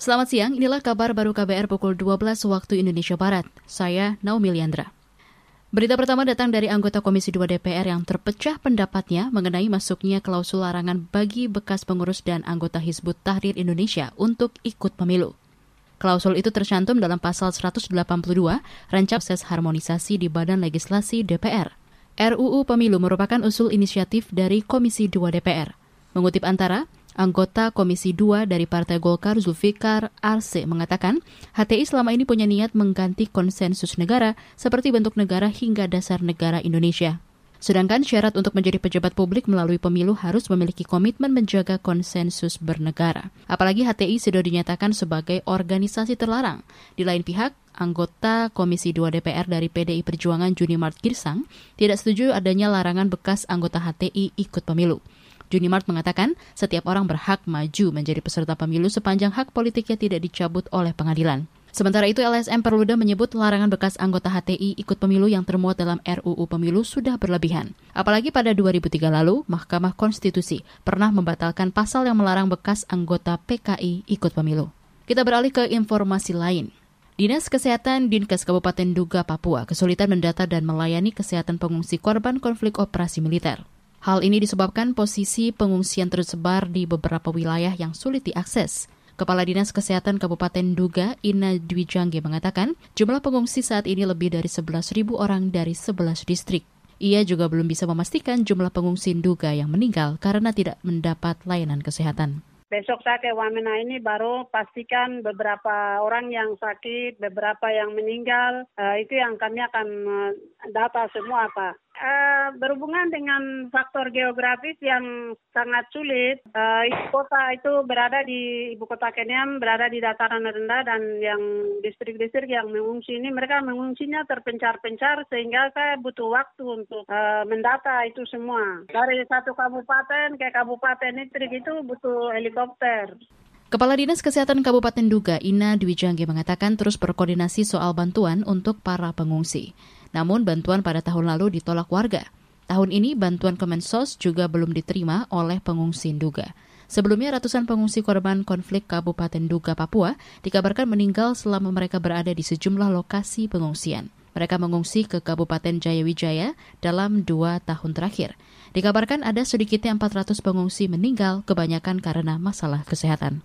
Selamat siang, inilah kabar baru KBR pukul 12 waktu Indonesia Barat. Saya Naomi Liandra. Berita pertama datang dari anggota Komisi 2 DPR yang terpecah pendapatnya mengenai masuknya klausul larangan bagi bekas pengurus dan anggota Hizbut Tahrir Indonesia untuk ikut pemilu. Klausul itu tercantum dalam pasal 182 Rancang Proses Harmonisasi di Badan Legislasi DPR. RUU Pemilu merupakan usul inisiatif dari Komisi 2 DPR. Mengutip antara, Anggota Komisi 2 dari Partai Golkar Zulfikar Arse mengatakan, HTI selama ini punya niat mengganti konsensus negara seperti bentuk negara hingga dasar negara Indonesia. Sedangkan syarat untuk menjadi pejabat publik melalui pemilu harus memiliki komitmen menjaga konsensus bernegara. Apalagi HTI sudah dinyatakan sebagai organisasi terlarang. Di lain pihak, anggota Komisi 2 DPR dari PDI Perjuangan Junimart Girsang tidak setuju adanya larangan bekas anggota HTI ikut pemilu. Junimart mengatakan setiap orang berhak maju menjadi peserta pemilu sepanjang hak politiknya tidak dicabut oleh pengadilan. Sementara itu LSM Perluda menyebut larangan bekas anggota HTI ikut pemilu yang termuat dalam RUU Pemilu sudah berlebihan. Apalagi pada 2003 lalu, Mahkamah Konstitusi pernah membatalkan pasal yang melarang bekas anggota PKI ikut pemilu. Kita beralih ke informasi lain. Dinas Kesehatan Dinkes Kabupaten Duga, Papua kesulitan mendata dan melayani kesehatan pengungsi korban konflik operasi militer. Hal ini disebabkan posisi pengungsian tersebar di beberapa wilayah yang sulit diakses. Kepala Dinas Kesehatan Kabupaten Duga, Ina Dwi Jangge mengatakan, jumlah pengungsi saat ini lebih dari 11.000 orang dari 11 distrik. Ia juga belum bisa memastikan jumlah pengungsi Duga yang meninggal karena tidak mendapat layanan kesehatan. Besok saya ke Wamena ini baru pastikan beberapa orang yang sakit, beberapa yang meninggal. Uh, itu yang kami akan uh, data semua, Pak. Uh, berhubungan dengan faktor geografis yang sangat sulit, uh, ibu kota itu berada di ibu kota Kenya berada di dataran rendah dan yang distrik-distrik yang mengungsi ini mereka mengungsinya terpencar-pencar sehingga saya butuh waktu untuk uh, mendata itu semua dari satu kabupaten ke kabupaten distrik itu butuh helikopter. Kepala Dinas Kesehatan Kabupaten Duga, Ina Dwi Jangge mengatakan terus berkoordinasi soal bantuan untuk para pengungsi. Namun bantuan pada tahun lalu ditolak warga. Tahun ini bantuan Kemensos juga belum diterima oleh pengungsi Duga. Sebelumnya ratusan pengungsi korban konflik Kabupaten Duga, Papua dikabarkan meninggal selama mereka berada di sejumlah lokasi pengungsian. Mereka mengungsi ke Kabupaten Jayawijaya dalam dua tahun terakhir. Dikabarkan ada sedikitnya 400 pengungsi meninggal, kebanyakan karena masalah kesehatan.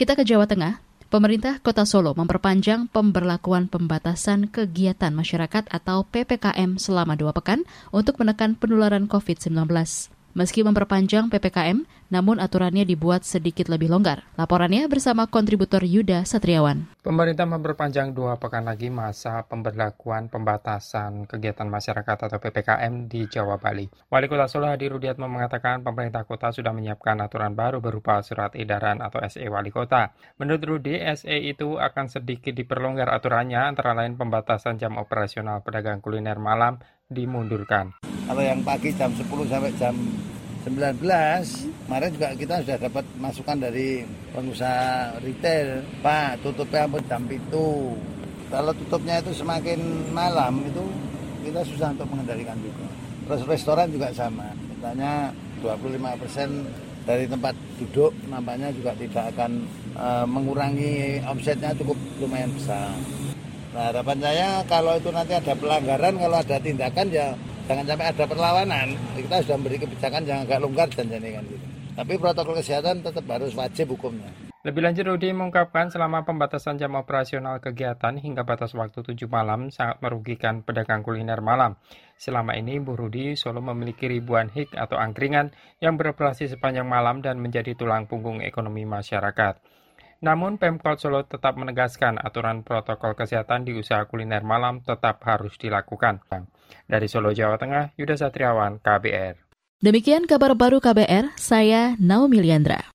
Kita ke Jawa Tengah. Pemerintah Kota Solo memperpanjang pemberlakuan pembatasan kegiatan masyarakat atau PPKM selama dua pekan untuk menekan penularan COVID-19. Meski memperpanjang PPKM, namun aturannya dibuat sedikit lebih longgar. Laporannya bersama kontributor Yuda Satriawan. Pemerintah memperpanjang dua pekan lagi masa pemberlakuan pembatasan kegiatan masyarakat atau PPKM di Jawa Bali. Wali Kota Solo Hadi Rudiatmo mengatakan pemerintah kota sudah menyiapkan aturan baru berupa surat edaran atau SE Wali Kota. Menurut Rudi, SE itu akan sedikit diperlonggar aturannya antara lain pembatasan jam operasional pedagang kuliner malam dimundurkan. Kalau yang pagi jam 10 sampai jam 19 kemarin juga kita sudah dapat masukan dari pengusaha retail Pak tutupnya sampai jam itu? Kalau tutupnya itu semakin malam itu kita susah untuk mengendalikan juga. Terus restoran juga sama. Katanya 25 persen dari tempat duduk nampaknya juga tidak akan e, mengurangi omsetnya cukup lumayan besar. Nah harapan saya kalau itu nanti ada pelanggaran kalau ada tindakan ya jangan sampai ada perlawanan kita sudah memberi kebijakan yang agak longgar dan kan gitu tapi protokol kesehatan tetap harus wajib hukumnya lebih lanjut, Rudi mengungkapkan selama pembatasan jam operasional kegiatan hingga batas waktu 7 malam sangat merugikan pedagang kuliner malam. Selama ini, Bu Rudi Solo memiliki ribuan hik atau angkringan yang beroperasi sepanjang malam dan menjadi tulang punggung ekonomi masyarakat. Namun, Pemkot Solo tetap menegaskan aturan protokol kesehatan di usaha kuliner malam tetap harus dilakukan. Dari Solo, Jawa Tengah, Yuda Satriawan, KBR. Demikian kabar baru KBR, saya Naomi Liandra.